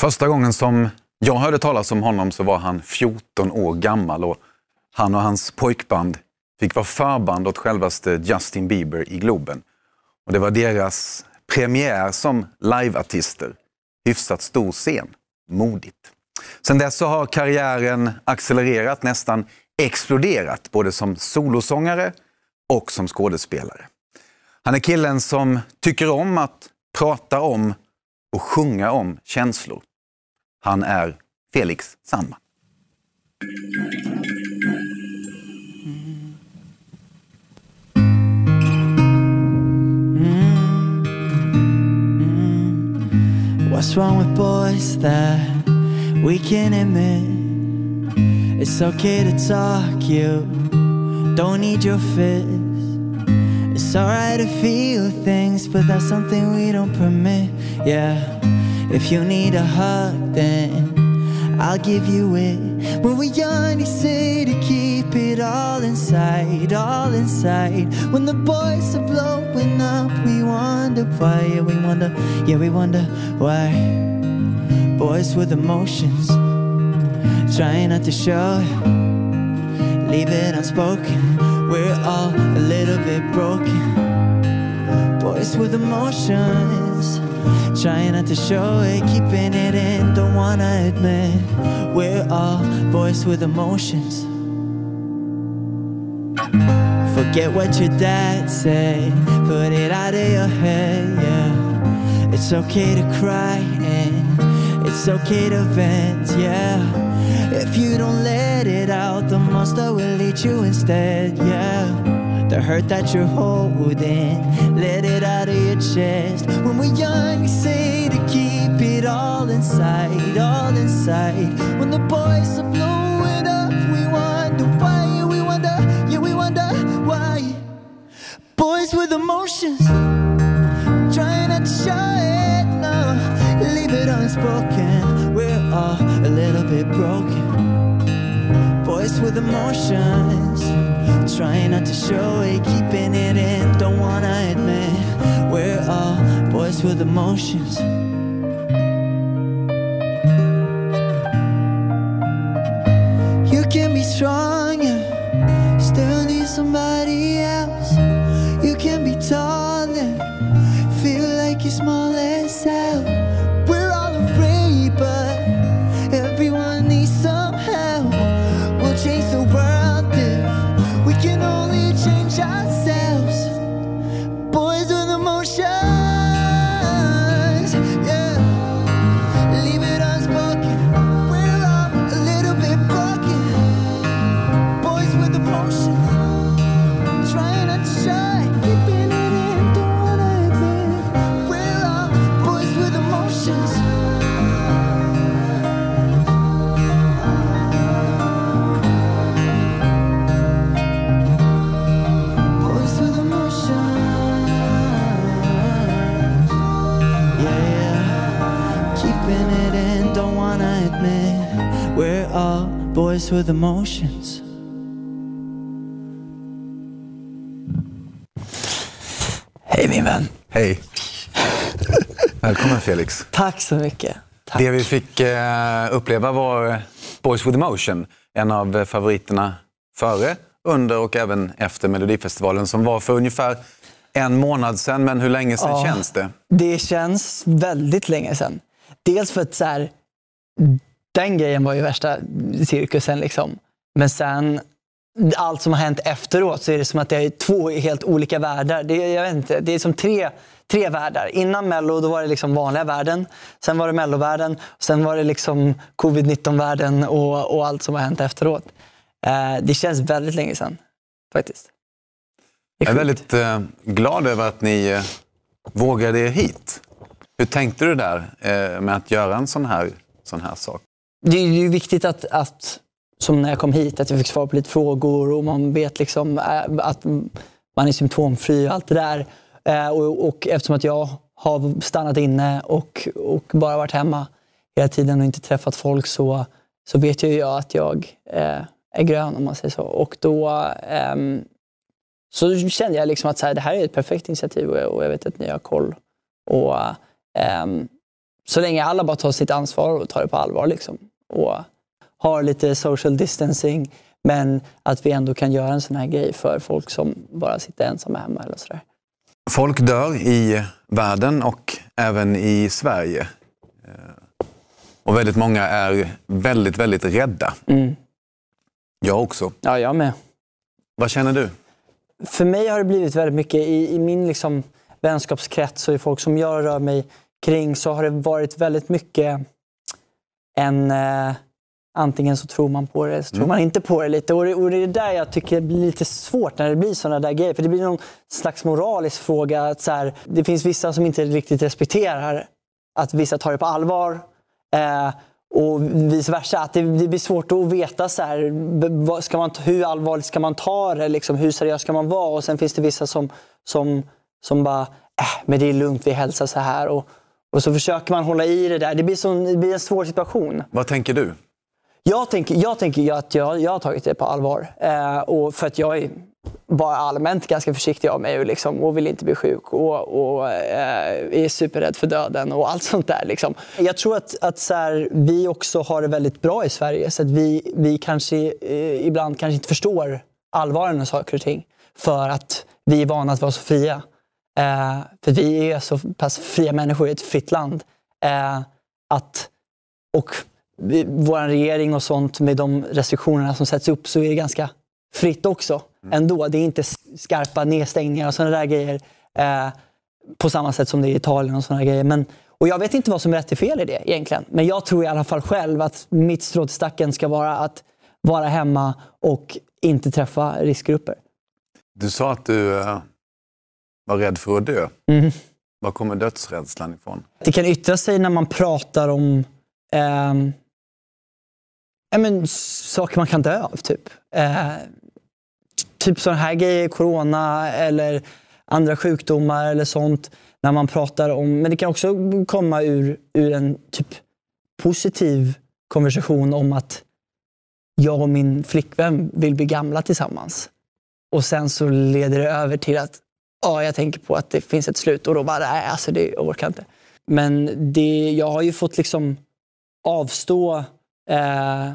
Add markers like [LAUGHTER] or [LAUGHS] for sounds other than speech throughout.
Första gången som jag hörde talas om honom så var han 14 år gammal och han och hans pojkband fick vara förband åt självaste Justin Bieber i Globen. Och det var deras premiär som liveartister. Hyfsat stor scen. Modigt. Sen dess så har karriären accelererat, nästan exploderat, både som solosångare och som skådespelare. Han är killen som tycker om att prata om och sjunga om känslor. Han är Felix Sandman. What's wrong with boys that we can admit? It's okay to talk, you don't need your fit It's alright to feel things, but that's something we don't permit. Yeah, if you need a hug, then I'll give you it. When we're young, say to keep it all inside, all inside. When the boys are blowing up, we wonder why. Yeah, we wonder, yeah, we wonder why. Boys with emotions, trying not to show it, leave it unspoken. We're all a little bit broken. Boys with emotions, trying not to show it, keeping it in, don't wanna admit. We're all boys with emotions. Forget what your dad said, put it out of your head, yeah. It's okay to cry and it's okay to vent, yeah. If you don't let it out, the monster will eat you instead, yeah. The hurt that you're holding, let it out of your chest. When we're young, we say to keep it all inside, all inside. When the boys are blowing up, we wonder why, we wonder, yeah, we wonder why. Boys with emotions, trying not to show it, no, leave it unspoken. With emotions, trying not to show it, keeping it in, don't wanna admit. We're all boys with emotions. You can be strong, yeah, still need somebody boys with emotions. Hej min vän. Hej! Välkommen Felix. Tack så mycket. Tack. Det vi fick eh, uppleva var Boys with Emotion, en av eh, favoriterna före, under och även efter Melodifestivalen som var för ungefär en månad sedan. Men hur länge sedan Ja. känns det? Det känns väldigt länge sedan. Dels för att så här, den grejen var ju värsta cirkusen. Liksom. Men sen allt som har hänt efteråt så är det som att det är två helt olika världar. Det, är- jag vet inte, det är som tre, tre världar. Innan Mello då var det liksom vanliga världen. Sen var det Mellovärlden. Sen var det liksom covid-19-världen och, och allt som har hänt efteråt. Eh, det känns väldigt länge sedan faktiskt. Jag är väldigt eh, glad över att ni eh, vågade er hit. Hur tänkte du där eh, med att göra en sån här, sån här sak? Det är ju viktigt att, att, som när jag kom hit, att jag fick svar på lite frågor och man vet liksom äh, att man är symptomfri och allt det där. Eh, och, och eftersom att jag har stannat inne och, och bara varit hemma hela tiden och inte träffat folk så, så vet jag att jag eh, är grön om man säger så. Och då eh, så kände jag liksom att så här, det här är ett perfekt initiativ och jag, och jag vet att ni har koll. Och, eh, så länge alla bara tar sitt ansvar och tar det på allvar liksom, och har lite social distancing men att vi ändå kan göra en sån här grej för folk som bara sitter ensamma hemma eller sådär. Folk dör i världen och även i Sverige. Eh, och väldigt många är väldigt, väldigt rädda. Mm. Jag också. Ja, jag med. Vad känner du? För mig har det blivit väldigt mycket i, i min liksom vänskapskrets och i folk som jag rör mig kring så har det varit väldigt mycket en eh, antingen så tror man på det eller så tror Mm. man inte på det lite. Och det, och det är där jag tycker det blir lite svårt när det blir sådana där grejer. För det blir någon slags moralisk fråga. Att så här, det finns vissa som inte riktigt respekterar att vissa tar det på allvar. Eh, och vice versa. Att det, det blir svårt att veta så här, vad ska man, hur allvarligt ska man ta det? Liksom, hur seriös ska man vara? Och sen finns det vissa som, som, som bara, äh, men det är lugnt, vi hälsar så här. Och, och så försöker man hålla i det där. Det blir, sån, det blir en svår situation. Vad tänker du? Jag tänker, jag tänker att jag, jag har tagit det på allvar. Eh, och för att jag är bara allmänt ganska försiktig av mig och, liksom, och vill inte bli sjuk och, och eh, är superrädd för döden och allt sånt där. Liksom. Jag tror att, att så här, vi också har det väldigt bra i Sverige. Så att vi, vi kanske eh, ibland kanske inte förstår allvaret med saker och ting. För att vi är vana att vara så fria. Eh, för vi är så pass fria människor i ett fritt land. Eh, att, och vi- vår regering och sånt med de restriktionerna som sätts upp så är det ganska fritt också ändå. Det är inte skarpa nedstängningar och sådana där grejer eh, på samma sätt som det är i Italien och sådana grejer. Men, och jag vet inte vad som är rätt och fel i det egentligen. Men jag tror i alla fall själv att mitt strå till stacken ska vara att vara hemma och inte träffa riskgrupper. Du sa att du eh, var rädd för att dö. Mm. Var kommer dödsrädslan ifrån? Det kan yttra sig när man pratar om ehm, ja, men, saker man kan dö av. Typ, eh, typ sådana här grejer, corona eller andra sjukdomar eller sånt. När man pratar om, men det kan också komma ur, ur en typ positiv konversation om att jag och min flickvän vill bli gamla tillsammans. Och sen så leder det över till att ja, jag tänker på att det finns ett slut och då bara, nej, alltså det jag orkar inte. Men det, jag har ju fått liksom avstå, eh,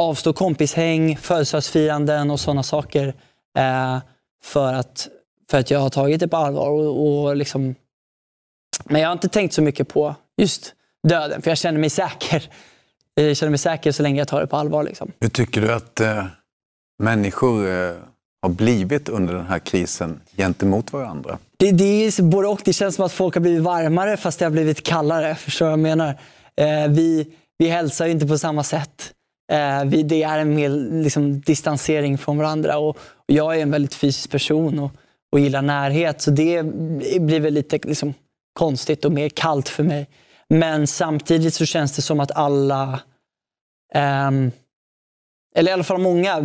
avstå kompishäng, födelsedagsfiranden och sådana saker eh, för, att, för att jag har tagit det på allvar. Och, och liksom, men jag har inte tänkt så mycket på just döden, för jag känner mig säker. Jag känner mig säker så länge jag tar det på allvar. Liksom. Hur tycker du att eh, människor eh, har blivit under den här krisen gentemot varandra? Det, det är både och. Det känns som att folk har blivit varmare fast det har blivit kallare. Förstår du vad jag menar? Eh, vi, vi hälsar ju inte på samma sätt. Eh, vi, det är en mer liksom, distansering från varandra. Och, och jag är en väldigt fysisk person och, och gillar närhet. Så det blir väl lite liksom, konstigt och mer kallt för mig. Men samtidigt så känns det som att alla ehm, eller i alla fall många,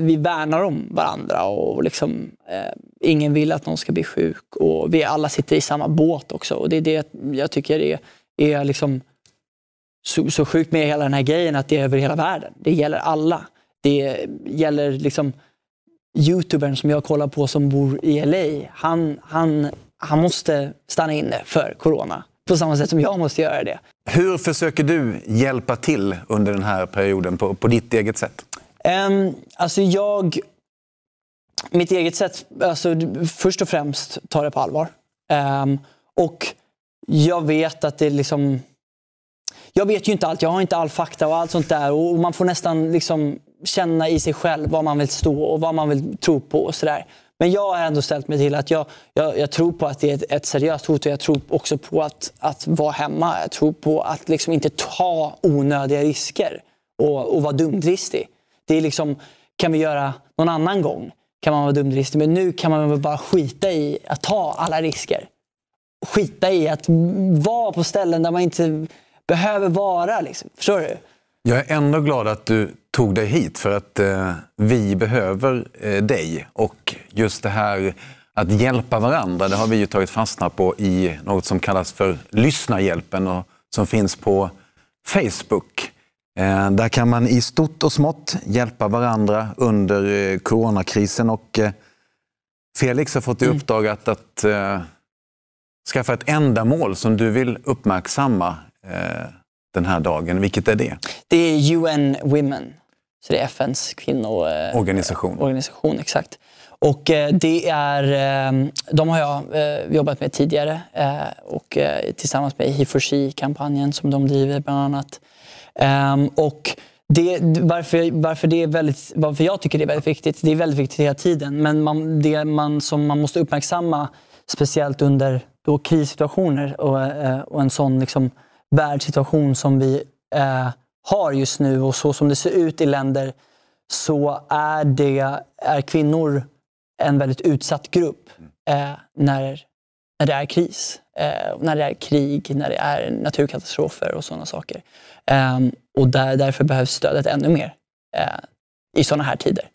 vi värnar om varandra och liksom, eh, ingen vill att någon ska bli sjuk. Och vi alla sitter i samma båt också. Och det är det jag tycker är, är liksom så, så sjukt med hela den här grejen, att det är över hela världen. Det gäller alla. Det gäller liksom youtubern som jag kollar på som bor i LA. Han, han, han måste stanna inne för corona. På samma sätt som jag måste göra det. Hur försöker du hjälpa till under den här perioden på, på ditt eget sätt? Um, alltså jag... Mitt eget sätt, alltså, först och främst tar det på allvar. Ehm, och jag vet att det liksom... Jag vet ju inte allt, jag har inte all fakta och allt sånt där. Och man får nästan liksom känna i sig själv vad man vill stå och vad man vill tro på och sådär. Men jag har ändå ställt mig till att jag, jag, jag tror på att det är ett, ett seriöst hot och jag tror också på att, att vara hemma. Jag tror på att liksom inte ta onödiga risker och, och vara dumdristig. Det är liksom, kan vi göra någon annan gång kan man vara dumdristig, men nu kan man väl bara skita i att ta alla risker. Skita i att vara på ställen där man inte behöver vara. Liksom. Förstår du? Jag är ändå glad att du tog dig hit för att eh, vi behöver eh, dig. Och just det här att hjälpa varandra, det har vi ju tagit fastna på i något som kallas för Lyssnarhjälpen och som finns på Facebook. Eh, där kan man i stort och smått hjälpa varandra under eh, coronakrisen. Och, eh, Felix har fått i uppdrag att, att eh, skaffa ett ändamål som du vill uppmärksamma den här dagen. Vilket är det? Det är UN Women. Så det är FNs kvinnoorganisation. Organisation. organisation, exakt. Och eh, det är, eh, de har jag eh, jobbat med tidigare eh, och eh, tillsammans med He for She-kampanjen som de driver bland annat. Ehm, och det, varför, varför, det är väldigt, varför jag tycker det är väldigt viktigt, det är väldigt viktigt hela tiden, men man, det man, som man måste uppmärksamma speciellt under då krissituationer och, eh, och en sån liksom världssituation som vi eh, har just nu och så som det ser ut i länder så är, det, är kvinnor en väldigt utsatt grupp eh, när, när det är kris. Eh, när det är krig, när det är naturkatastrofer och sådana saker. Eh, och där, därför behövs stödet ännu mer eh, i sådana här tider.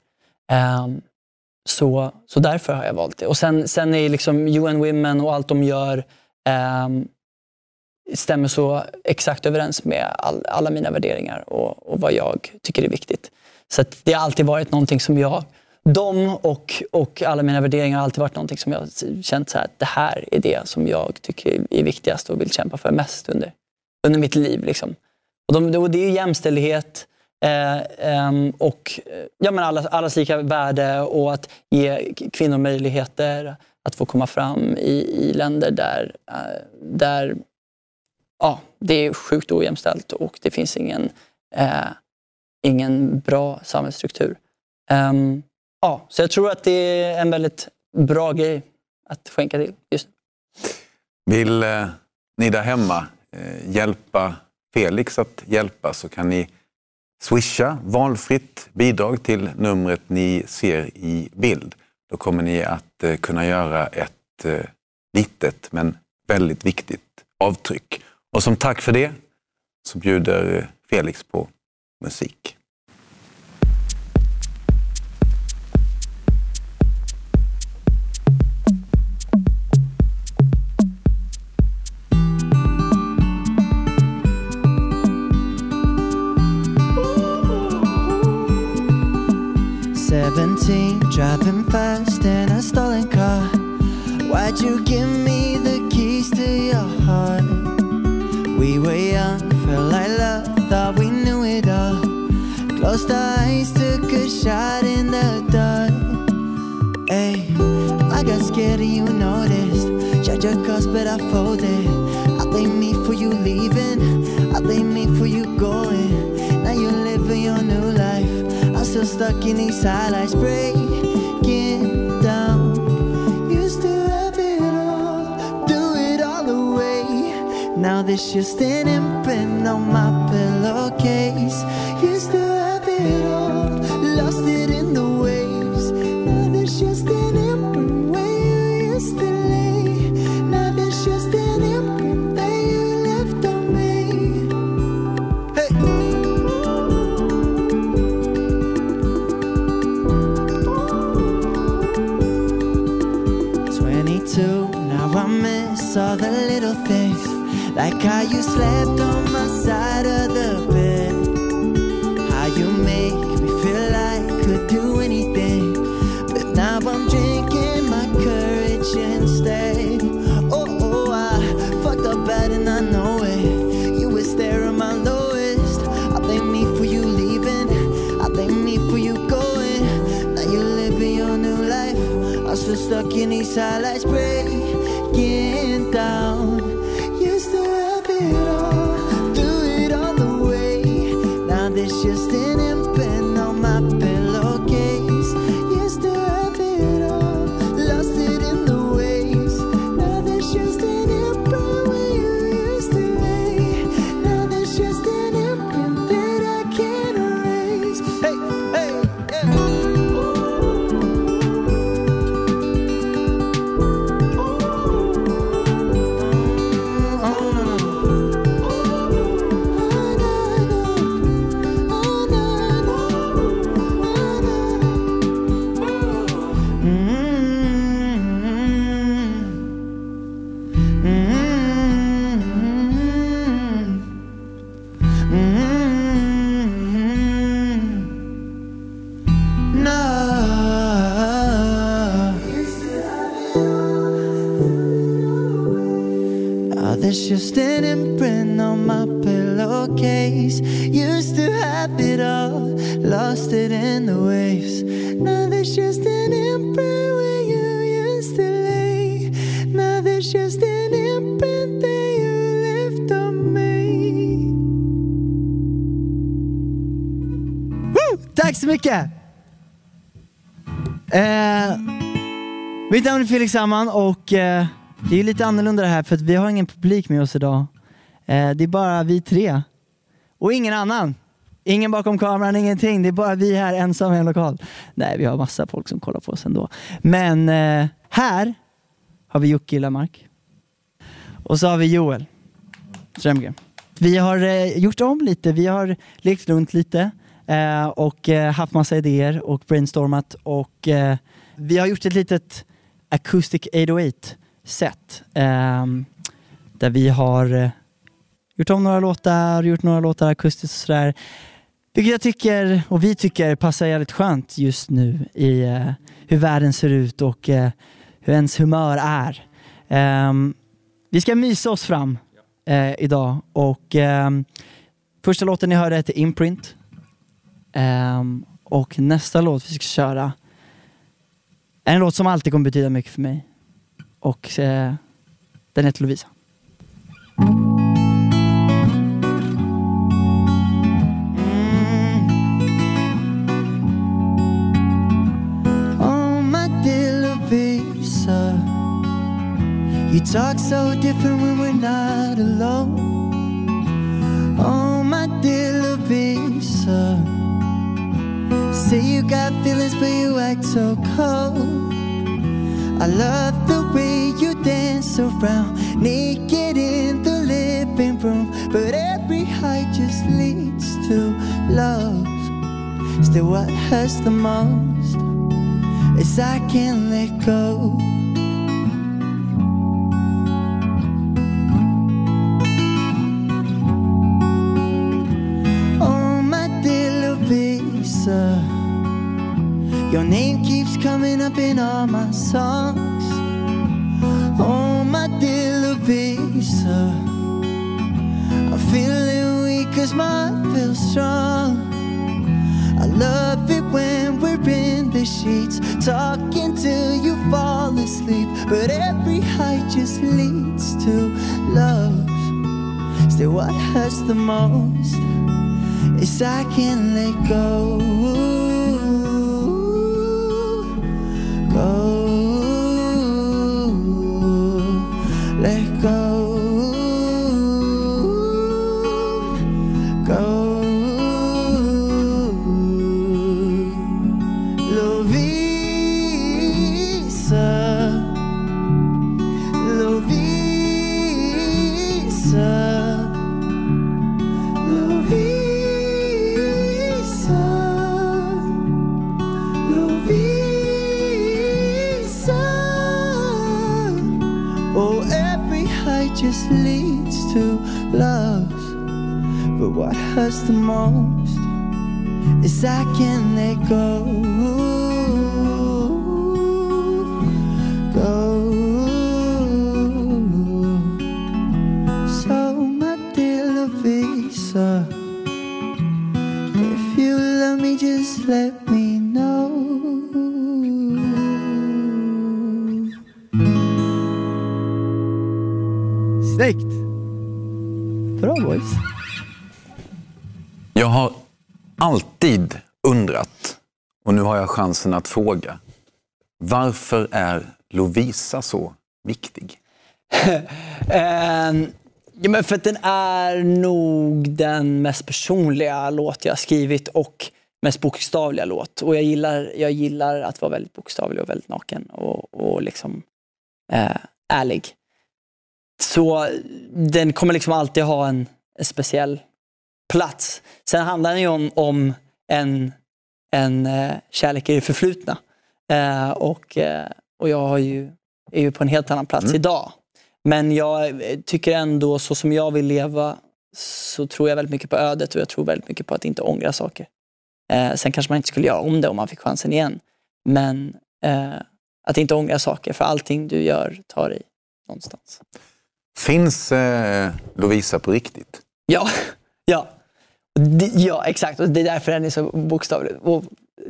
Eh, så, så därför har jag valt det. Och sen, sen är liksom UN Women och allt de gör eh, stämmer så exakt överens med all, alla mina värderingar och, och vad jag tycker är viktigt. Så det har alltid varit någonting som jag de och, och alla mina värderingar har alltid varit någonting som jag känt så här, att det här är det som jag tycker är viktigast och vill kämpa för mest under, under mitt liv. Liksom. Och, de, och det är jämställdhet eh, ehm, eh, och ja, men allas, allas lika värde och att ge kvinnor möjligheter att få komma fram i, i länder där, eh, där ja, det är sjukt ojämställt och det finns ingen, eh, ingen bra samhällsstruktur. Um, Ja, så jag tror att det är en väldigt bra grej att skänka till just nu. Vill eh, ni där hemma eh, hjälpa Felix att hjälpa så kan ni swisha valfritt bidrag till numret ni ser i bild. Då kommer ni att eh, kunna göra ett eh, litet men väldigt viktigt avtryck. Och som tack för det så bjuder Felix på musik. Our eyes, took a shot in the dark. Hey, I got scared and you noticed. Judge your cuss, but I folded. I blame me for you leaving. I blame me for you going. Now you're living your new life. I'm still stuck in these highlights, breaking down. Used to have it all, do it all the way. Now there's just an imprint on my pillowcase. Mycket! Eh, mitt namn är Felix Sandman och eh, det är lite annorlunda det här för att vi har ingen publik med oss idag. Eh, det är bara vi tre. Och ingen annan. Ingen bakom kameran, ingenting. Det är bara vi här ensamma i en lokal. Nej, vi har massa folk som kollar på oss ändå. Men eh, här har vi Jocke Lamark. Och så har vi Joel Strömgren. Vi har eh, gjort om lite. Vi har lekt runt lite eh, och eh, haft massa idéer och brainstormat. Och eh, vi har gjort ett litet Acoustic 808 set ehm, där vi har eh, gjort om några låtar, gjort några låtar akustiskt och sådär. Vilket jag tycker, och vi tycker, passar jävligt skönt just nu i eh, hur världen ser ut och eh, hur ens humör är. Ehm, vi ska mysa oss fram idag och ehm, första låten ni hörde heter Imprint. Um, och nästa låt vi ska köra är en låt som alltid kommer betyda mycket för mig. Och uh, den heter Lovisa. Mm. Oh my dear Lovisa You talk so different when we're not alone Oh got feelings but you act so cold. I love the way you dance around naked in the living room. But every high just leads to love. Still what hurts the most is I can't let go Your name keeps coming up in all my songs. Oh my dear Lovisa I'm feeling weak cause my feels strong. I love it when we're in the sheets Talking till you fall asleep. But every high just leads to love. Still what hurts the most Is I can't let Go chansen att fråga. Varför är Lovisa så viktig? [LAUGHS] Ehm, ja, men för att den är nog den mest personliga låt jag skrivit och mest bokstavliga låt. Och jag gillar, jag gillar att vara väldigt bokstavlig och väldigt naken och, och liksom eh, ärlig. Så den kommer liksom alltid ha en, en speciell plats. Sen handlar den ju om, om en, en eh, kärlek i det förflutna. Eh, och, eh, och jag har ju, är ju på en helt annan plats idag. Men jag tycker ändå, så som jag vill leva, så tror jag väldigt mycket på ödet och jag tror väldigt mycket på att inte ångra saker. Eh, sen kanske man inte skulle göra om det om man fick chansen igen. Men eh, att inte ångra saker, för allting du gör tar i någonstans. Finns eh, Lovisa på riktigt? Ja, [LAUGHS] Ja. Ja, exakt. Och det är därför den är så bokstavlig. Och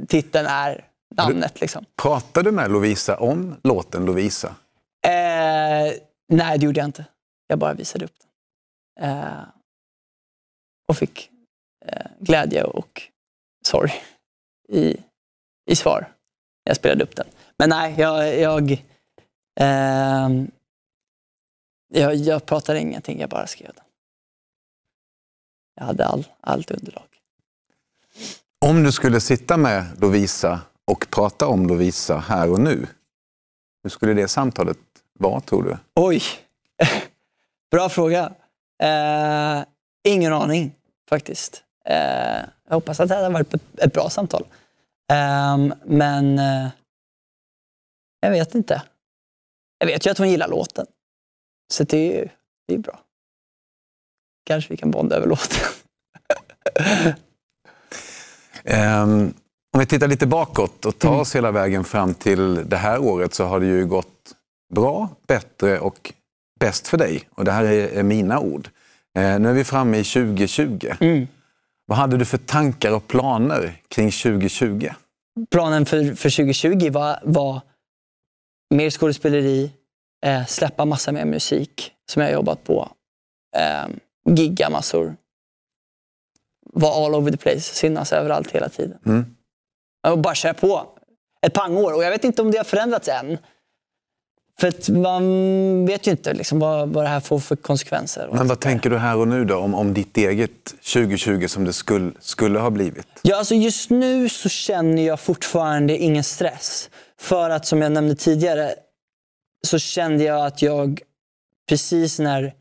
titeln är namnet. Liksom. Pratade du med Lovisa om låten Lovisa? Eh, nej, det gjorde jag inte. Jag bara visade upp den. Eh, och fick eh, glädje och sorg i, i svar. Jag spelade upp den. Men nej, jag, jag, ehm, jag, jag pratade ingenting, jag bara skrev den. Jag hade all, allt underlag. Om du skulle sitta med Lovisa och prata om Lovisa här och nu, hur skulle det samtalet vara tror du? Oj! [LAUGHS] Bra fråga. Eh, ingen aning faktiskt. Eh, jag hoppas att det hade varit ett, bra samtal. Eh, men jag vet inte. Jag vet ju att hon gillar låten. Så det är ju det är bra. Kanske vi kan bonda över låten. Um, om vi tittar lite bakåt och tar oss hela vägen fram till det här året så har det ju gått bra, bättre och bäst för dig. Och det här är, mina ord. Eh, nu är vi framme i 2020. Mm. Vad hade du för tankar och planer kring 2020? Planen för, för 2020 var, var mer skådespeleri, eh, släppa massa mer musik som jag jobbat på, eh, gigga massor, vara all over the place, synas överallt hela tiden. Mm. Och bara köra på. Ett pangår. Och jag vet inte om det har förändrats än. För man vet ju inte liksom vad, vad det här får för konsekvenser. Men vad tänker du här och nu då om, om ditt eget 2020 som det skulle, skulle ha blivit? Ja, alltså just nu så känner jag fortfarande ingen stress. För att som jag nämnde tidigare så kände jag att jag precis när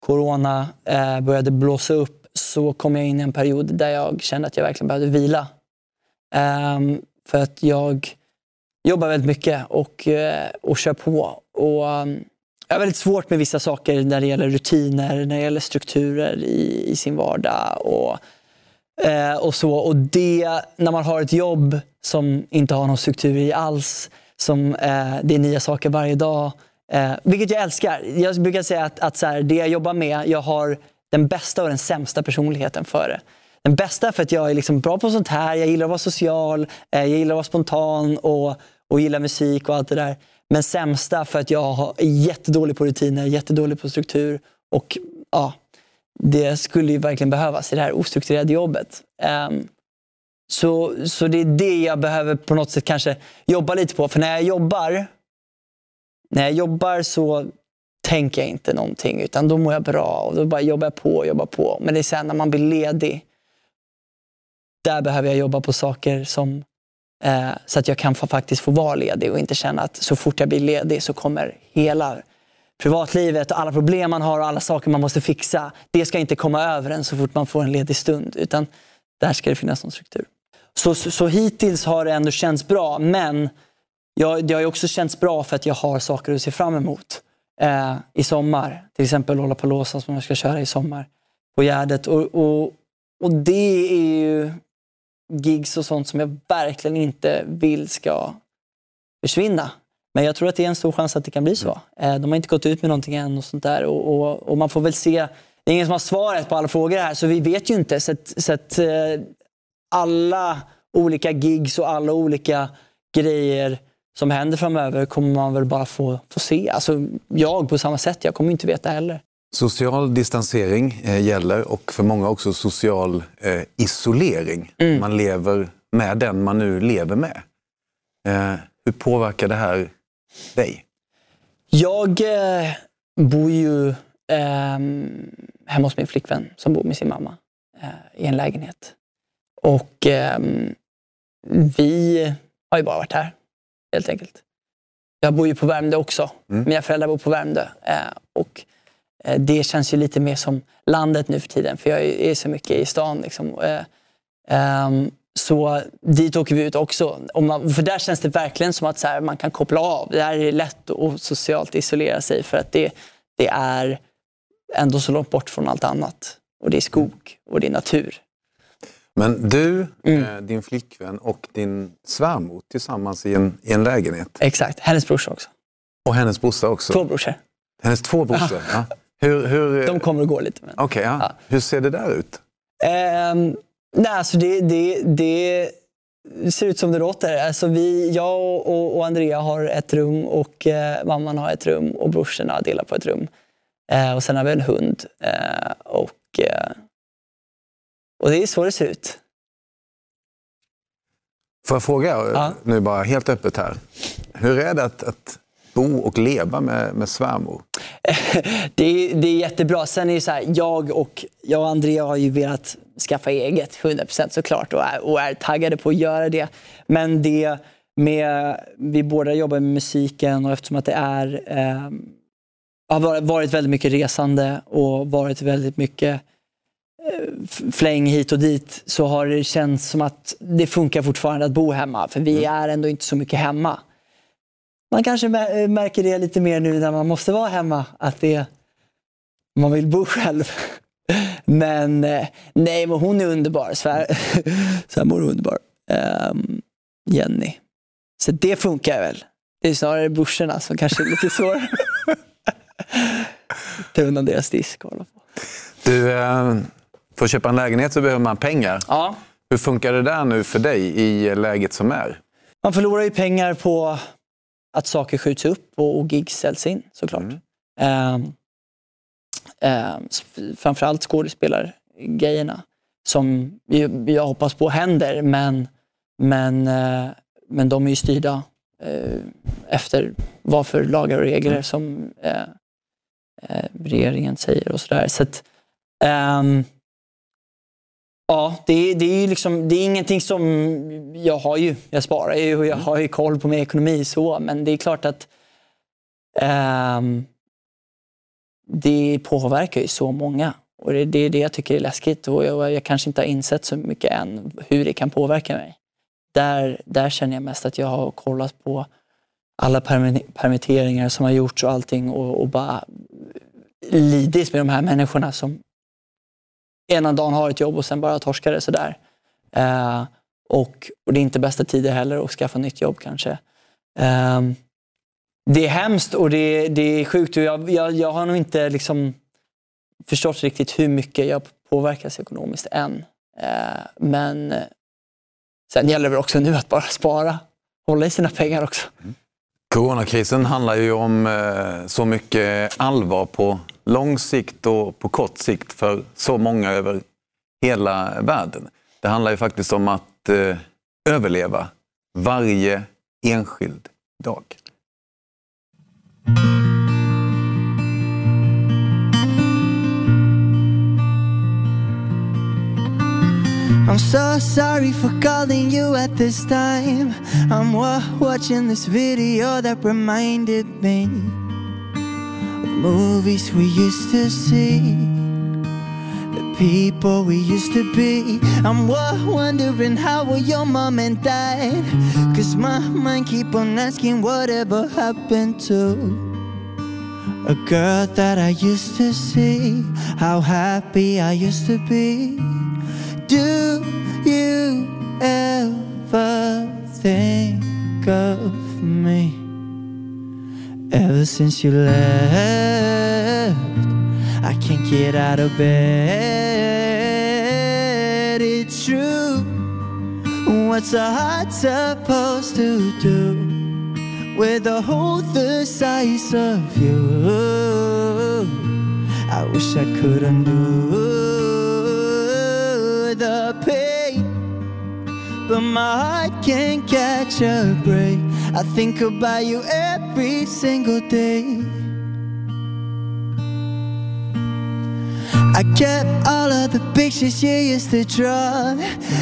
corona eh, började blåsa upp så kom jag in i en period där jag kände att jag verkligen behövde vila. Um, för att jag jobbar väldigt mycket och, eh, och kör på. Och, um, jag har väldigt svårt med vissa saker när det gäller rutiner, när det gäller strukturer i, i sin vardag. Och, eh, och så. Och det, när man har ett jobb som inte har någon struktur i alls, som eh, det är nya saker varje dag, eh, vilket jag älskar. Jag brukar säga att, att så här, det jag jobbar med, jag har den bästa och den sämsta personligheten för det. Den bästa för att jag är liksom bra på sånt här, jag gillar att vara social, eh, jag gillar att vara spontan och, och gillar musik och allt det där. Men sämsta för att jag är jättedålig på rutiner, jättedålig på struktur. Och ja, det skulle ju verkligen behövas i det här ostrukturerade jobbet. Um, så, så det är det jag behöver på något sätt kanske jobba lite på. För när jag jobbar, när jag jobbar så tänker jag inte någonting utan då mår jag bra och då bara jobbar jag på och jobbar på. Men det är sen när man blir ledig, där behöver jag jobba på saker som eh, så att jag kan få, faktiskt få vara ledig och inte känna att så fort jag blir ledig så kommer hela privatlivet och alla problem man har och alla saker man måste fixa. Det ska inte komma över en så fort man får en ledig stund. Utan där ska det finnas någon struktur. Så, så, så hittills har det ändå känts bra. Men jag, det har också känts bra för att jag har saker att se fram emot eh, i sommar. Till exempel Lollapalooza som jag ska köra i sommar på Gärdet. Och, och, och det är ju gigs och sånt som jag verkligen inte vill ska försvinna. Men jag tror att det är en stor chans att det kan bli så. Eh, de har inte gått ut med någonting än och sånt där. Och, och, och man får väl se. Det är ingen som har svaret på alla frågor här så vi vet ju inte. Så, att, så att, eh, alla olika gigs och alla olika grejer som händer framöver kommer man väl bara få, få se. Alltså, jag på samma sätt, jag kommer inte veta heller. Social distansering eh, gäller och för många också social eh, isolering. Mm. Man lever med den man nu lever med. Eh, hur påverkar det här dig? Jag eh, bor ju eh, hemma hos min flickvän som bor med sin mamma eh, i en lägenhet. Och ehm, vi har ju bara varit här, helt enkelt. Jag bor ju på Värmdö också. Mm. Mina föräldrar bor på Värmdö. Eh, och eh, det känns ju lite mer som landet nu för tiden, för jag är, är så mycket i stan. Liksom. Eh, ehm, så dit åker vi ut också. Man, för där känns det verkligen som att här, man kan koppla av. Där är det lätt att socialt isolera sig för att det, det är ändå så långt bort från allt annat. Och det är skog och det är natur. Men du, Mm. eh, din flickvän och din svärmor tillsammans i en, i en lägenhet. Exakt. Hennes brorsa också. Och hennes brorsa också. Två brorsor. Hennes två brorsor. Ja. Hur, hur, De kommer och går lite. Men... Okej, ja. Ja. hur ser det där ut? Ehm, nej, alltså det, det, det ser ut som det låter. Alltså vi, jag och, och Andrea har ett rum och eh, mamman har ett rum och brorsorna delar på ett rum. Eh, och sen har vi en hund. Eh, och, eh, och det är så det ser ut. Får jag fråga Ja. nu bara helt öppet här. Hur är det att, att bo och leva med, med svärmor? [LAUGHS] det, är, det är jättebra. Sen är det så här, jag och, jag och Andrea har ju velat skaffa eget, 100% såklart, och är, och är taggade på att göra det. Men det med, vi båda jobbar med musiken och eftersom att det är, eh, har varit- väldigt mycket resande och varit väldigt mycket eh, fläng hit och dit så har det känts som att det funkar fortfarande att bo hemma. För vi är ändå inte så mycket hemma. Man kanske mär- märker det lite mer nu när man måste vara hemma, att det, man vill bo [LAUGHS] själv. Men eh, nej, men hon är underbar. Svär, svärmor är underbar. Ehm, Jenny. Så det funkar väl. Det är snarare brorsorna som kanske är lite svårare. [LAUGHS] Ta undan deras disk och hålla på. Du, eh, för att köpa en lägenhet så behöver man pengar. Ja, Hur funkar det där nu för dig i läget som är? man förlorar ju pengar på att saker skjuts upp och, och gigs ställs in såklart. Mm. Ehm, ehm, framförallt skådespelargrejerna som jag, hoppas på händer men, men, eh, men de är ju styrda eh, efter vad för lagar och regler som eh, eh, regeringen säger och sådär. Så att, ehm, Ja, det, är- det är ju liksom, det är ingenting som... Jag har ju, jag sparar ju och jag har ju koll på min ekonomi så, men det är klart att ehm, det påverkar ju så många. Och det, det är det jag tycker är läskigt och jag, jag kanske inte har insett så mycket än hur det kan påverka mig. Där, där känner jag mest att jag har kollat på alla permi- permitteringar som har gjorts och allting och, och bara lidit med de här människorna som ena dagen har ett jobb och sen bara torskar det sådär. Eh, och, och det är inte bästa tider heller att skaffa nytt jobb kanske. Eh, det är hemskt och det, det är sjukt och jag, jag, jag har nog inte liksom förstått riktigt hur mycket jag påverkas ekonomiskt än. Eh, men eh, sen gäller det väl också nu att bara spara. Hålla i sina pengar också. Mm. Coronakrisen handlar ju om eh, så mycket allvar på lång sikt och på kort sikt för så många över hela världen. Det handlar ju faktiskt om att eh, överleva varje enskild dag. I'm so sorry for calling you at this time. I'm wa- watching this video that reminded me movies we used to see, the people we used to be. I'm wondering how were your mom and dad? Cause my mind keep on asking whatever happened to a girl that I used to see, how happy I used to be. Do you ever think of me? Ever since you left, I can't get out of bed. It's true. What's a heart supposed to do with a hole the size of you? I wish I could undo the pain, but my heart can't catch a break. I think about you every single day. I kept all of the pictures you used to draw.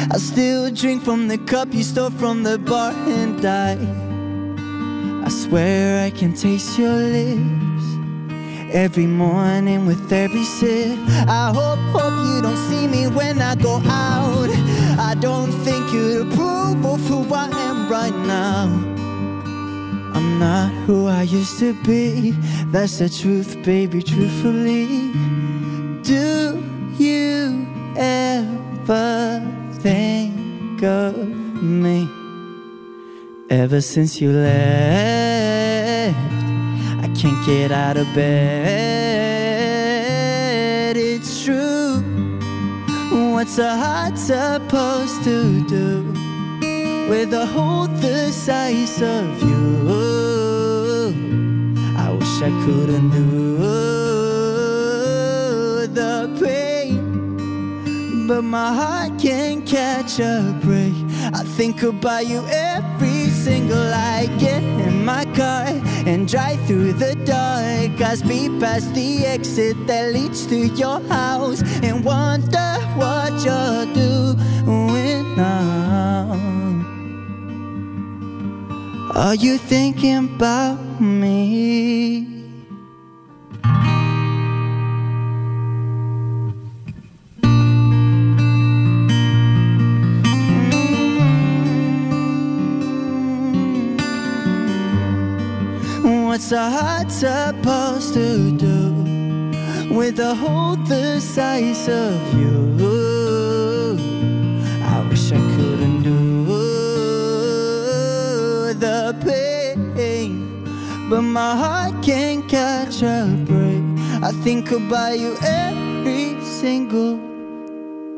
I still drink from the cup you stole from the bar and die. I swear I can taste your lips every morning with every sip. I hope, hope you don't see me when I go out. I don't think you'd approve of who I am right now. Not who I used to be. That's the truth, baby, truthfully. Do you ever think of me? Ever since you left, I can't get out of bed. It's true. What's a heart supposed to do with a hole the size of you? I wish I couldn't do the pain, but my heart can't catch a break. I think about you every single night. Get in my car and drive through the dark. I speed past the exit that leads to your house and wonder what you're doing now. Are you thinking about me? What's a heart supposed to do with a hole the size of you? But my heart can't catch a break. I think about you every single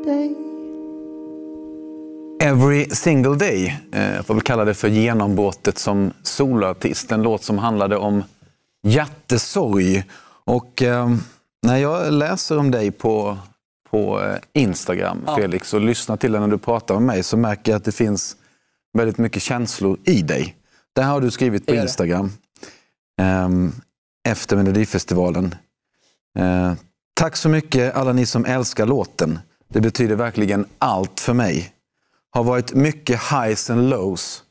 day. Every single day. Eh, Jag får väl kalla det för genombrottet som soloartist. En låt som handlade om hjärtesorg. Och eh, när jag läser om dig på, på eh, Instagram, Felix, och lyssnar till dig när du pratar med mig så märker jag att det finns väldigt mycket känslor i dig. Det här har du skrivit på. Instagram Ehm, efter Melodifestivalen. Eh, tack så mycket alla ni som älskar låten. Det betyder verkligen allt för mig. Har varit mycket highs and lows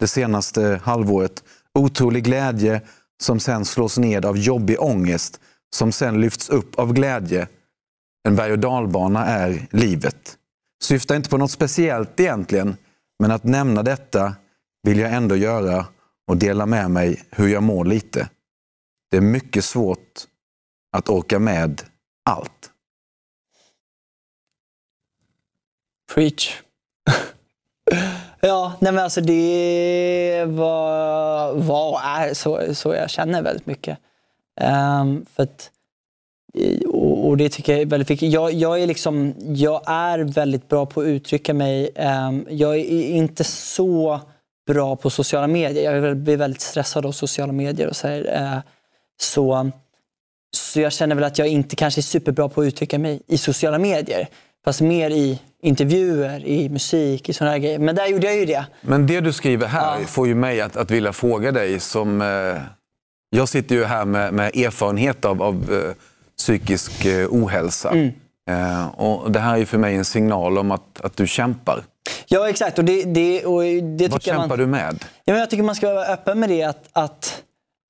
det senaste halvåret. Otrolig glädje som sen slås ned av jobbig ångest som sen lyfts upp av glädje. En berg och dalbana är livet. Syftar inte på något speciellt egentligen, men att nämna detta vill jag ändå göra och dela med mig hur jag mår lite. Det är mycket svårt att orka med allt. Preach. [LAUGHS] ja, nej men alltså det var, var och är så, så jag känner väldigt mycket. Um, för att, och, och det tycker jag är väldigt viktigt. Jag, jag, är liksom, jag är väldigt bra på att uttrycka mig. Um, jag är inte så bra på sociala medier. Jag blir väldigt stressad av sociala medier och så här. Eh, så, så jag känner väl att jag inte kanske är superbra på att uttrycka mig i sociala medier. Fast mer i intervjuer, i musik, i sådana här grejer. Men där gjorde jag ju det. Men det du skriver här Ja. får ju mig att, att vilja fråga dig som... Eh, jag sitter ju här med, med erfarenhet av, av eh, psykisk eh, ohälsa. Mm. Och det här är ju för mig en signal om att, att du kämpar. Ja, exakt. Och det, det, och det Vad kämpar man, du med? Ja, men jag tycker man ska vara öppen med det. Att, att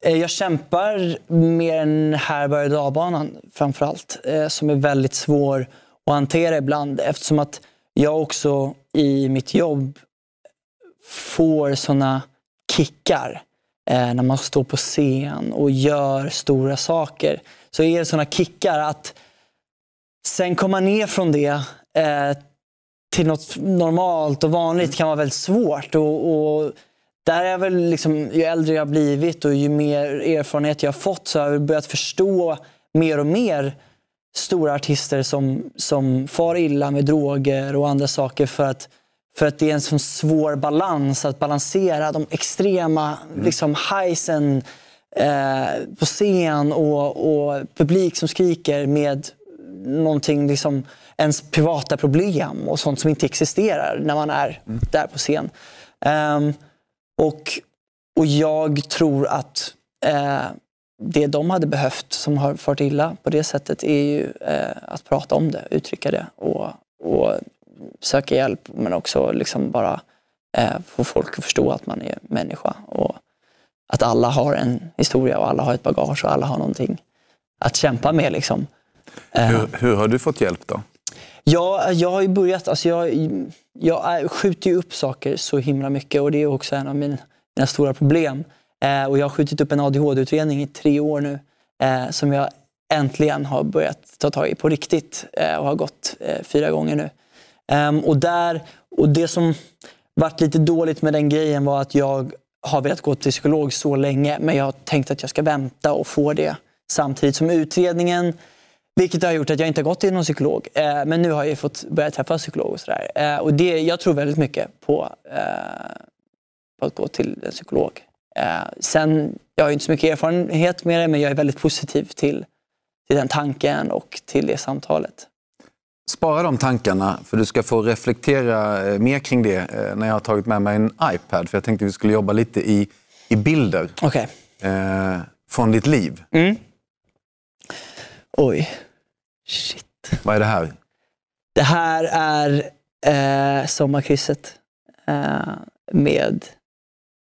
eh, jag kämpar med den här berg dalbanan framför allt. Eh, som är väldigt svår att hantera ibland. Eftersom att jag också i mitt jobb får såna kickar. Eh, när man står på scen och gör stora saker. Så är det såna kickar att sen komma ner från det till något normalt och vanligt kan vara väldigt svårt. Och, och där är väl liksom, ju äldre jag blivit och ju mer erfarenhet jag har fått så har jag börjat förstå mer och mer stora artister som, som far illa med droger och andra saker för att, för att det är en sån svår balans att balansera de extrema liksom, highsen eh, på scen och, och publik som skriker med någonting, liksom, ens privata problem och sånt som inte existerar när man är där på scen. Ehm, och, och jag tror att eh, det de hade behövt som har fått illa på det sättet är ju eh, att prata om det, uttrycka det och, och söka hjälp men också liksom bara eh, få folk att förstå att man är människa och att alla har en historia och alla har ett bagage och alla har någonting att kämpa med. Liksom. Hur, hur har du fått hjälp då? Ja, jag har ju börjat, alltså jag, jag skjuter ju upp saker så himla mycket och det är också en av mina, mina stora problem. Eh, och jag har skjutit upp en ADHD-utredning i tre år nu eh, som jag äntligen har börjat ta tag i på riktigt eh, och har gått eh, fyra gånger nu. Ehm, och, där, och det som varit lite dåligt med den grejen var att jag har velat gå till psykolog så länge men jag har tänkt att jag ska vänta och få det samtidigt som utredningen vilket har gjort att jag inte har gått till någon psykolog. Eh, men nu har jag fått börja träffa psykolog och sådär. Eh, och det, jag tror väldigt mycket på, eh, på att gå till en psykolog. Eh, sen, jag har inte så mycket erfarenhet med det men jag är väldigt positiv till, till den tanken och till det samtalet. Spara de tankarna, för du ska få reflektera eh, mer kring det eh, när jag har tagit med mig en iPad. För jag tänkte vi skulle jobba lite i, i bilder eh, från ditt liv. Mm. Oj. Shit. Vad är det här? Det här är eh, sommarkrysset eh, med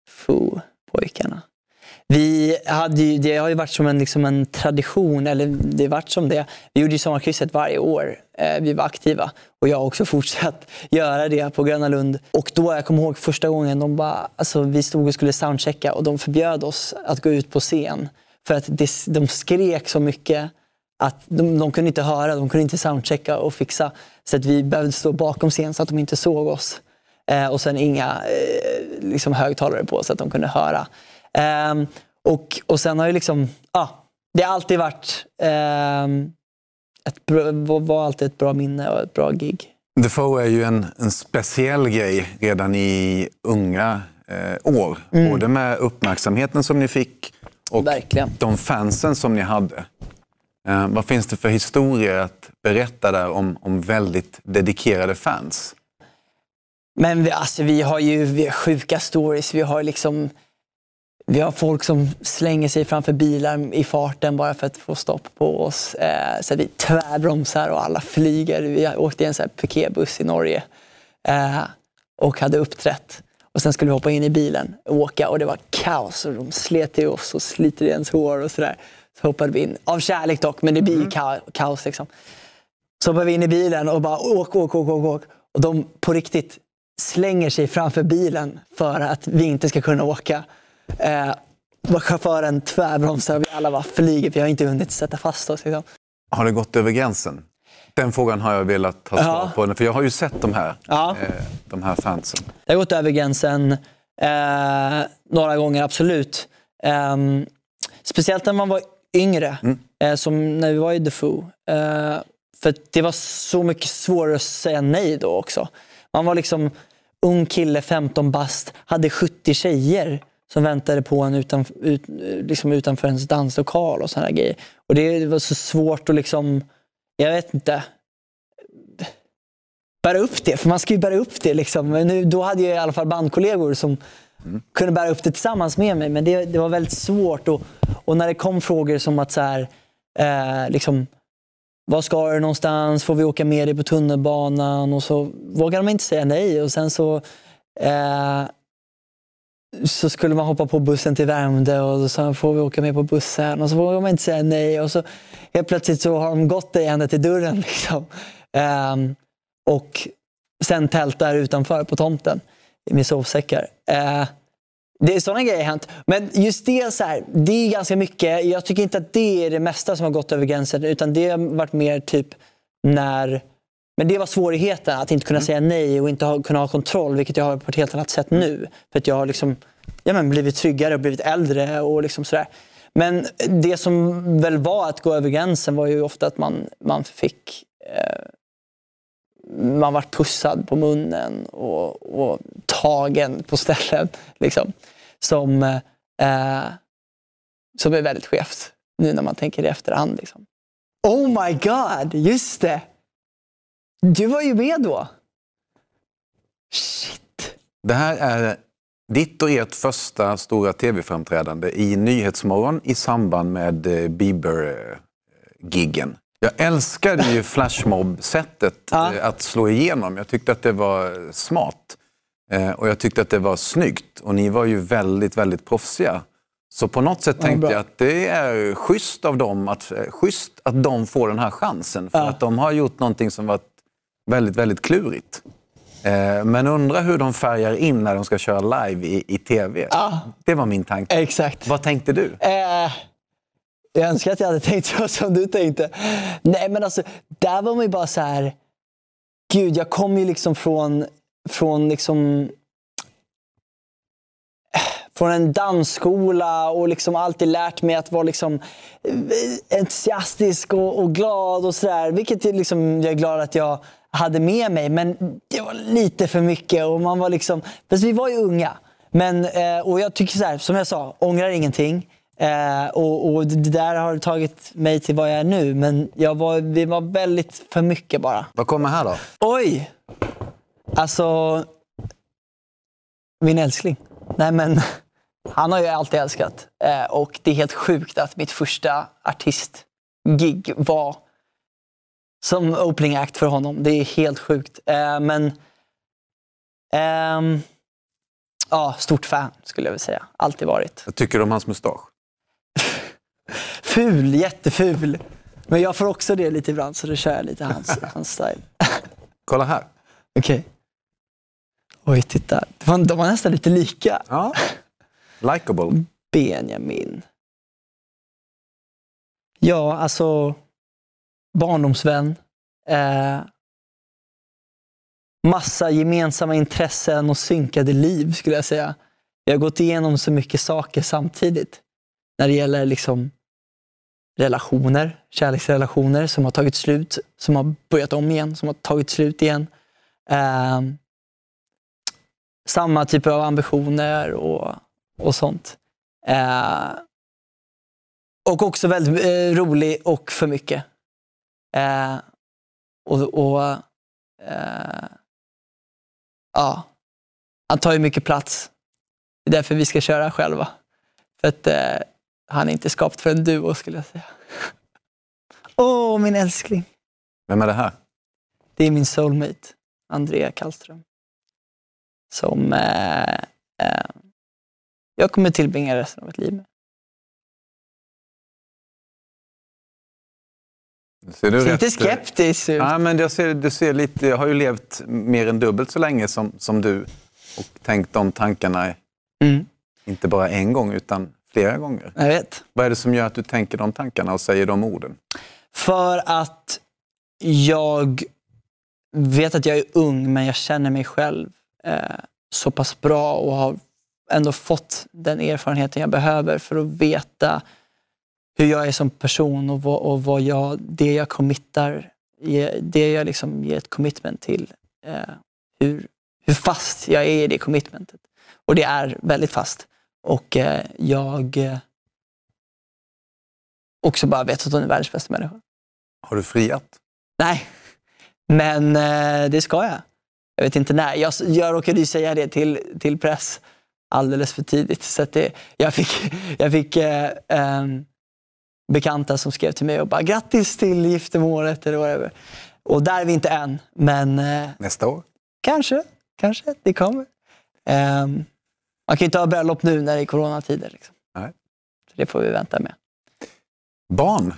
Foo-pojkarna. Vi hade ju, det har ju varit som en, liksom en tradition, eller det har varit som det. Vi gjorde ju sommarkrysset varje år. Eh, vi var aktiva. Och jag har också [LAUGHS] fortsatt göra det på Gröna Lund. Och då, jag kommer ihåg första gången, de bara, alltså, vi stod och skulle soundchecka och de förbjöd oss att gå ut på scen. För att det, de skrek så mycket att de, de kunde inte höra, de kunde inte soundchecka och fixa. Så att vi behövde stå bakom scen så att de inte såg oss. Eh, och sen inga eh, liksom högtalare på så att de kunde höra. Ehm, och, och sen har ju liksom, ja, det har alltid varit ehm, ett, var alltid ett bra minne och ett bra gig. The Foe är ju en, en speciell grej redan i unga eh, år. Både med uppmärksamheten som ni fick och Verkligen. de fansen som ni hade. Eh, vad finns det för historier att berätta där om, om väldigt dedikerade fans? Men vi, alltså, vi har ju vi har sjuka stories. Vi har liksom vi har folk som slänger sig framför bilar i farten bara för att få stopp på oss. Eh, så att vi tvärbromsar och alla flyger. Vi åkte i en piketbuss i Norge eh, och hade uppträtt. Och sen skulle vi hoppa in i bilen och åka och det var kaos. Och de slet i oss och sliter i ens hår och sådär. Hoppade vi in. Av kärlek dock, men det blir ka- kaos liksom. Så hoppar vi in i bilen och bara åk, åk, åk, åk, åk. Och de på riktigt slänger sig framför bilen för att vi inte ska kunna åka. Eh, och chauffören tvärbromsar och vi alla bara flyger. Vi har inte hunnit sätta fast oss. Liksom. Har det gått över gränsen? Den frågan har jag velat ha svar Ja. på. För jag har ju sett de här, Ja. eh, de här fansen. Det har gått över gränsen eh, några gånger, absolut. Ehm, speciellt när man var yngre, eh, som när vi var i The Foo. Eh, för det var så mycket svårare att säga nej då också. Man var liksom ung kille, 15 bast, hade 70 tjejer som väntade på en utan, ut, liksom utanför ens danslokal och sådana grejer. Och det var så svårt att liksom, jag vet inte, bära upp det. För man ska ju bära upp det. Liksom. Men nu, då hade jag i alla fall bandkollegor som kunde bära upp det tillsammans med mig. Men det, det var väldigt svårt. Och, och när det kom frågor som att så här, eh, liksom, vad ska du någonstans? Får vi åka med dig på tunnelbanan? Och så vågade man inte säga nej. Och sen så, eh, så skulle man hoppa på bussen till Värmdö och så sa får vi åka med på bussen? Och så vågade man inte säga nej. Och så helt plötsligt så har de gått dig ända till dörren. [LAUGHS] Liksom. Eh, och sen tältar utanför på tomten med sovsäckar. Eh, det är sådana grejer har hänt. Men just det, så här, det är ganska mycket. Jag tycker inte att det är det mesta som har gått över gränsen. Utan det har varit mer typ när... Men det var svårigheten, att inte kunna säga nej och inte ha, kunna ha kontroll. Vilket jag har på ett helt annat sätt nu. För att jag har liksom, ja, men blivit tryggare och blivit äldre. och liksom sådär. Men det som väl var att gå över gränsen var ju ofta att man, man fick eh, man var pussad på munnen och, och tagen på ställen. Liksom, som, eh, som är väldigt skevt nu när man tänker i efterhand. Liksom. Oh my god, just det! Du var ju med då. Shit. Det här är ditt och ert första stora tv-framträdande i Nyhetsmorgon i samband med eh, Bieber-giggen. Eh, jag älskade ju [LAUGHS] flashmob-sättet Ja. eh, att slå igenom. Jag tyckte att det var smart. Eh, Och jag tyckte att det var snyggt. Och ni var ju väldigt, väldigt proffsiga. Så på något sätt Ja, tänkte bra. jag att det är schysst av dem att, eh, schysst att de får den här chansen. För Ja. att de har gjort någonting som varit väldigt, väldigt klurigt. Men undra hur de färgar in när de ska köra live i, i tv. Ja. Det var min tanke. Exakt. Vad tänkte du? Eh, jag önskar att jag hade tänkt så som du tänkte. Nej, men alltså, där var man ju bara så här... Gud, jag kom ju liksom från, från liksom... Eh, från en dansskola och liksom alltid lärt mig att vara liksom eh, entusiastisk och, och glad och sådär. Vilket liksom, jag är glad att jag hade med mig. Men det var lite för mycket. Och man var liksom, fast vi var ju unga. Men, eh, och jag tycker så här, som jag sa, ångrar ingenting. Eh, och, och, det där har tagit mig till vad jag är nu. Men jag var, det var väldigt för mycket bara. Vad kommer här då? Oj! Alltså... Min älskling. Nej men, [LAUGHS] han har jag alltid älskat. Eh, och det är helt sjukt att mitt första artistgig var som opening act för honom. Det är helt sjukt. Eh, men... Ehm, ja, stort fan skulle jag vilja säga. Alltid varit. Vad tycker du om hans mustasch? Ful, jätteful. Men jag får också det lite ibland, så då kör jag lite hans, [LAUGHS] hans style. Kolla här. Okej. Oj, titta. De var, de var nästan lite lika. Ja. Likeable. Benjamin. Ja, alltså barndomsvän. Eh, massa gemensamma intressen och synkade liv skulle jag säga. Vi har gått igenom så mycket saker samtidigt. När det gäller liksom relationer, kärleksrelationer som har tagit slut, som har börjat om igen, som har tagit slut igen. Eh, samma typer av ambitioner och, och sånt. Eh, och också väldigt eh, rolig och för mycket. Eh, och, och eh, ja, han tar ju mycket plats. Det är därför vi ska köra själva. För att eh, han är inte skapt för en duo skulle jag säga. Åh, oh, min älskling. Vem är det här? Det är min soulmate, Andrea Kallström. Som eh, eh, jag kommer tillbringa resten av mitt liv med. Ser du Ser rätt, lite skeptisk ut. Ja, men jag, ser, du ser lite, jag har ju levt mer än dubbelt så länge som, som du och tänkt de tankarna, Mm, inte bara en gång utan flera gånger. jag vet. Vad är det som gör att du tänker de tankarna och säger de orden? För att jag vet att jag är ung, men jag känner mig själv eh, så pass bra och har ändå fått den erfarenheten jag behöver för att veta hur jag är som person och vad, och vad jag, det jag committar, det jag liksom ger ett commitment till. Eh, hur, hur fast jag är i det commitmentet. Och det är väldigt fast. Och eh, jag eh, också bara vet att hon är världens bästa människa. Har du friat? Nej, men eh, det ska jag. Jag vet inte när. Jag, jag råkade ju säga det till, till press alldeles för tidigt. Så det, jag fick, [LAUGHS] jag fick eh, ehm, bekanta som skrev till mig och bara grattis till giftermålet eller whatever. Och där är vi inte än, men eh, Nästa år? kanske, kanske det kommer. Man kan ju inte ha bröllop nu när det är coronatider. Liksom. Nej. Så det får vi vänta med. Barn?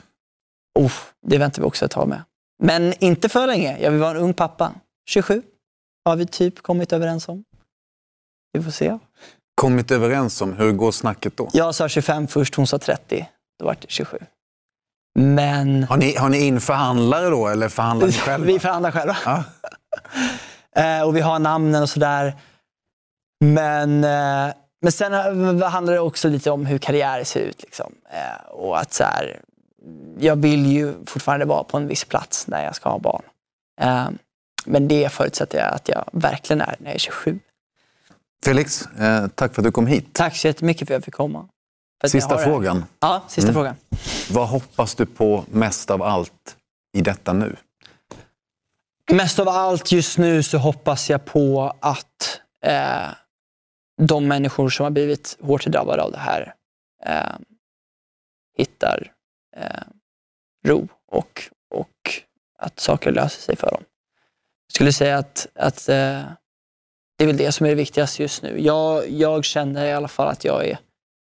Oh, det väntar vi också ett tag med. Men inte för länge. Jag vill vara en ung pappa. 27 har vi typ kommit överens om. Vi får se. Kommit överens om, hur går snacket då? Jag sa 25 först, hon sa 30. Då var det 27. Men Har ni, har ni in förhandlare då eller förhandlar ni [LAUGHS] själva? vi förhandlar själva. Ja. [LAUGHS] Eh, och vi har namnen och sådär. Men, eh, men sen eh, handlar det också lite om hur karriär ser ut. Liksom. Eh, och att så här, jag vill ju fortfarande vara på en viss plats när jag ska ha barn. Men det förutsätter jag att jag verkligen är när jag är 27. Felix, tack för att du kom hit. Tack så jättemycket för att jag fick komma. Sista det. frågan. Ja, sista Mm. frågan. Vad hoppas du på mest av allt i detta nu? Mest av allt just nu så hoppas jag på att eh, de människor som har blivit hårt drabbade av det här eh, hittar eh, ro och, och att saker löser sig för dem. Jag skulle säga att, att eh, det är väl det som är det viktigaste just nu. Jag, jag känner i alla fall att jag är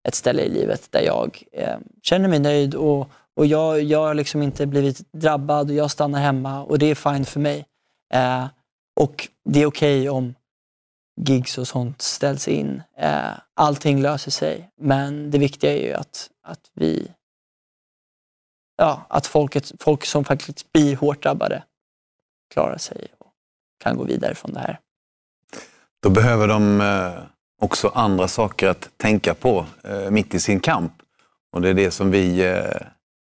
ett ställe i livet där jag eh, känner mig nöjd och, och jag, jag har liksom inte blivit drabbad och jag stannar hemma och det är fine för mig. Eh, och det är okej om gigs och sånt ställs in. Eh, allting löser sig. Men det viktiga är ju att, att vi ja, att folket, folk som faktiskt blir hårt drabbade klarar sig och kan gå vidare från det här. Då behöver de eh, också andra saker att tänka på eh, mitt i sin kamp. Och det är det som vi eh,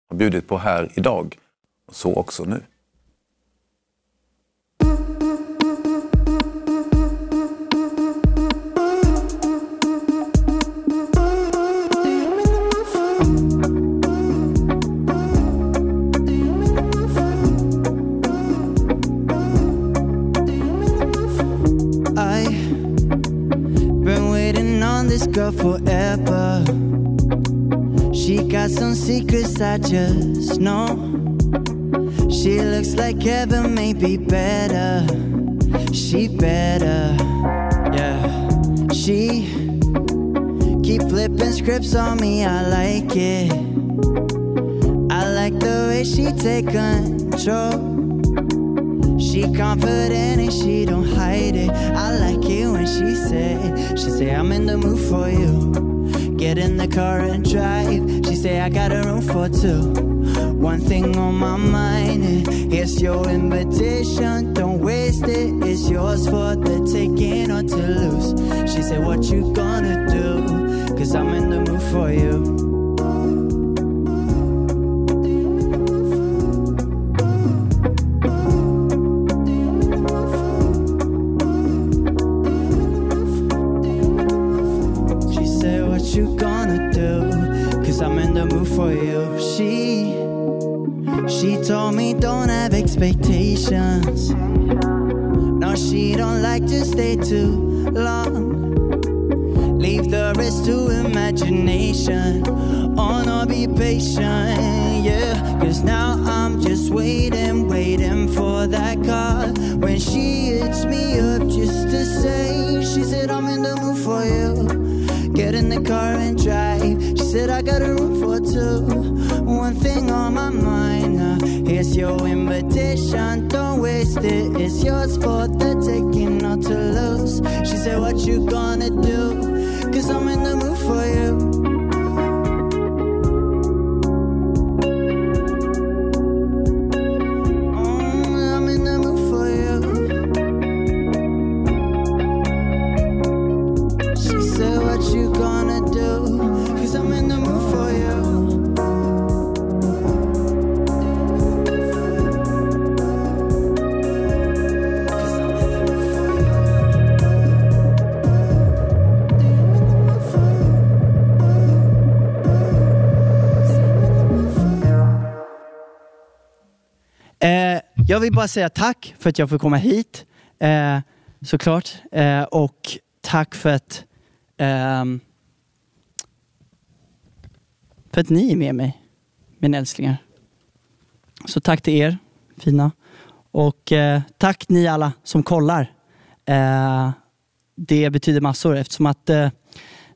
har bjudit på här idag. Och så också nu. Forever. She got some secrets I just know. She looks like heaven, maybe better. She better, yeah. She keep flipping scripts on me, I like it. I like the way she take control. Confident and she don't hide it. I like it when she say, she say I'm in the mood for you. Get in the car and drive. She say I got a room for two. One thing on my mind, it's your invitation. Don't waste it. It's yours for the taking or to lose. She said, What you gonna do? Cause I'm in the mood for you. Vill bara säga tack för att jag får komma hit, eh, såklart. Eh, och tack för att, eh, för att ni är med mig, mina älsklingar. Så tack till er, fina. Och eh, tack ni alla som kollar. Eh, det betyder massor eftersom att eh,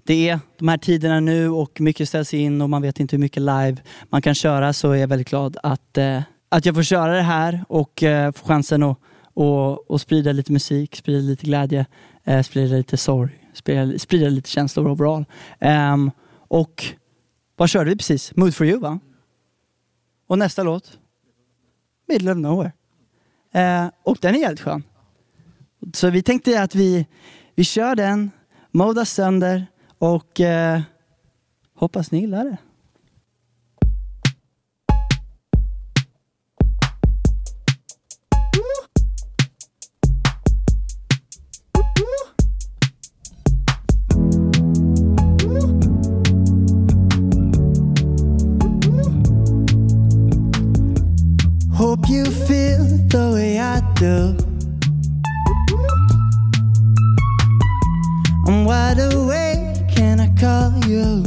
det är de här tiderna nu och mycket ställs in och man vet inte hur mycket live man kan köra så är jag väldigt glad att eh, att jag får köra det här och eh, få chansen att och, och sprida lite musik, sprida lite glädje, eh, sprida lite sorg, sprida, sprida lite känslor overall. Um, och vad körde vi precis? Mood for you va? Och nästa låt? Middle of nowhere. Eh, och den är jävligt skön. Så vi tänkte att vi, vi kör den, modar sönder och eh, hoppas ni gillar det. I'm wide awake, can I call you?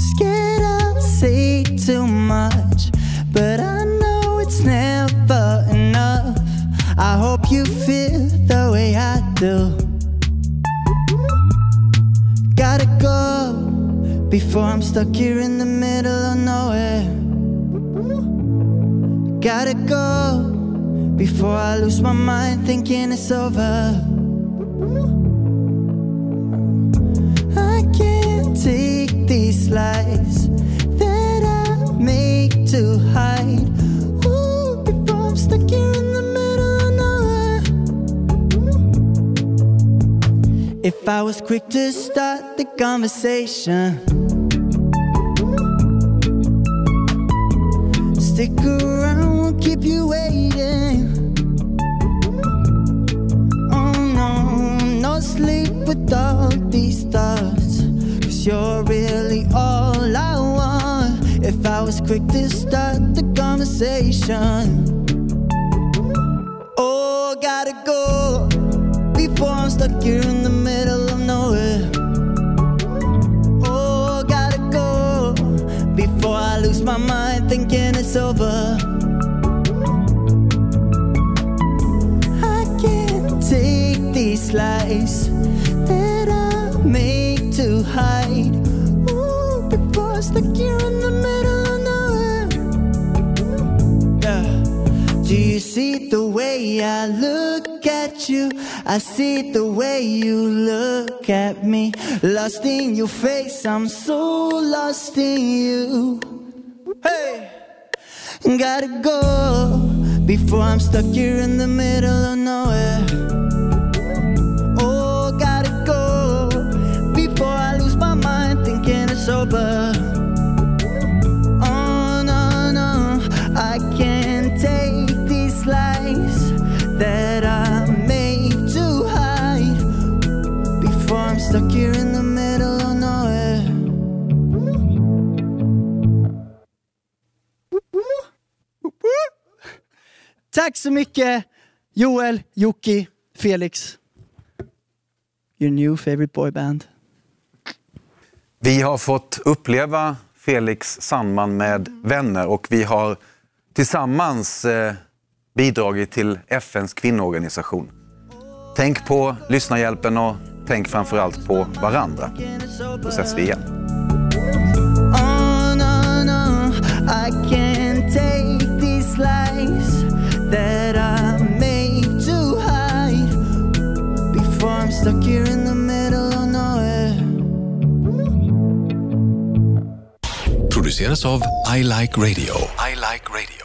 Scared I'll say too much, but I know it's never enough. I hope you feel the way I do. Gotta go before I'm stuck here in the middle of nowhere. Gotta go before I lose my mind thinking it's over. I can't take these lies that I make to hide. Ooh, before I'm stuck here in the middle of nowhere. If I was quick to start the conversation, quick to start the conversation. Oh, gotta go before I'm stuck here in the middle of nowhere. Oh, gotta go before I lose my mind thinking it's over. I can't take these lies that I make to hide. Ooh, before I'm stuck here see the way I look at you? I see the way you look at me. Lost in your face, I'm so lost in you. Hey! Gotta go before I'm stuck here in the middle of nowhere. Oh, gotta go before I lose my mind thinking it's over. Tack så mycket Joel, Jocke, Felix. Your new favorite boy band. Vi har fått uppleva Felix Sandman med vänner och vi har tillsammans eh, bidragit till FNs kvinnoorganisation. Tänk på lyssnarhjälpen och tänk framförallt på varandra. Då ses vi igen. That I made to hide before I'm stuck here in the middle of nowhere. produceras av I Like Radio. I like radio.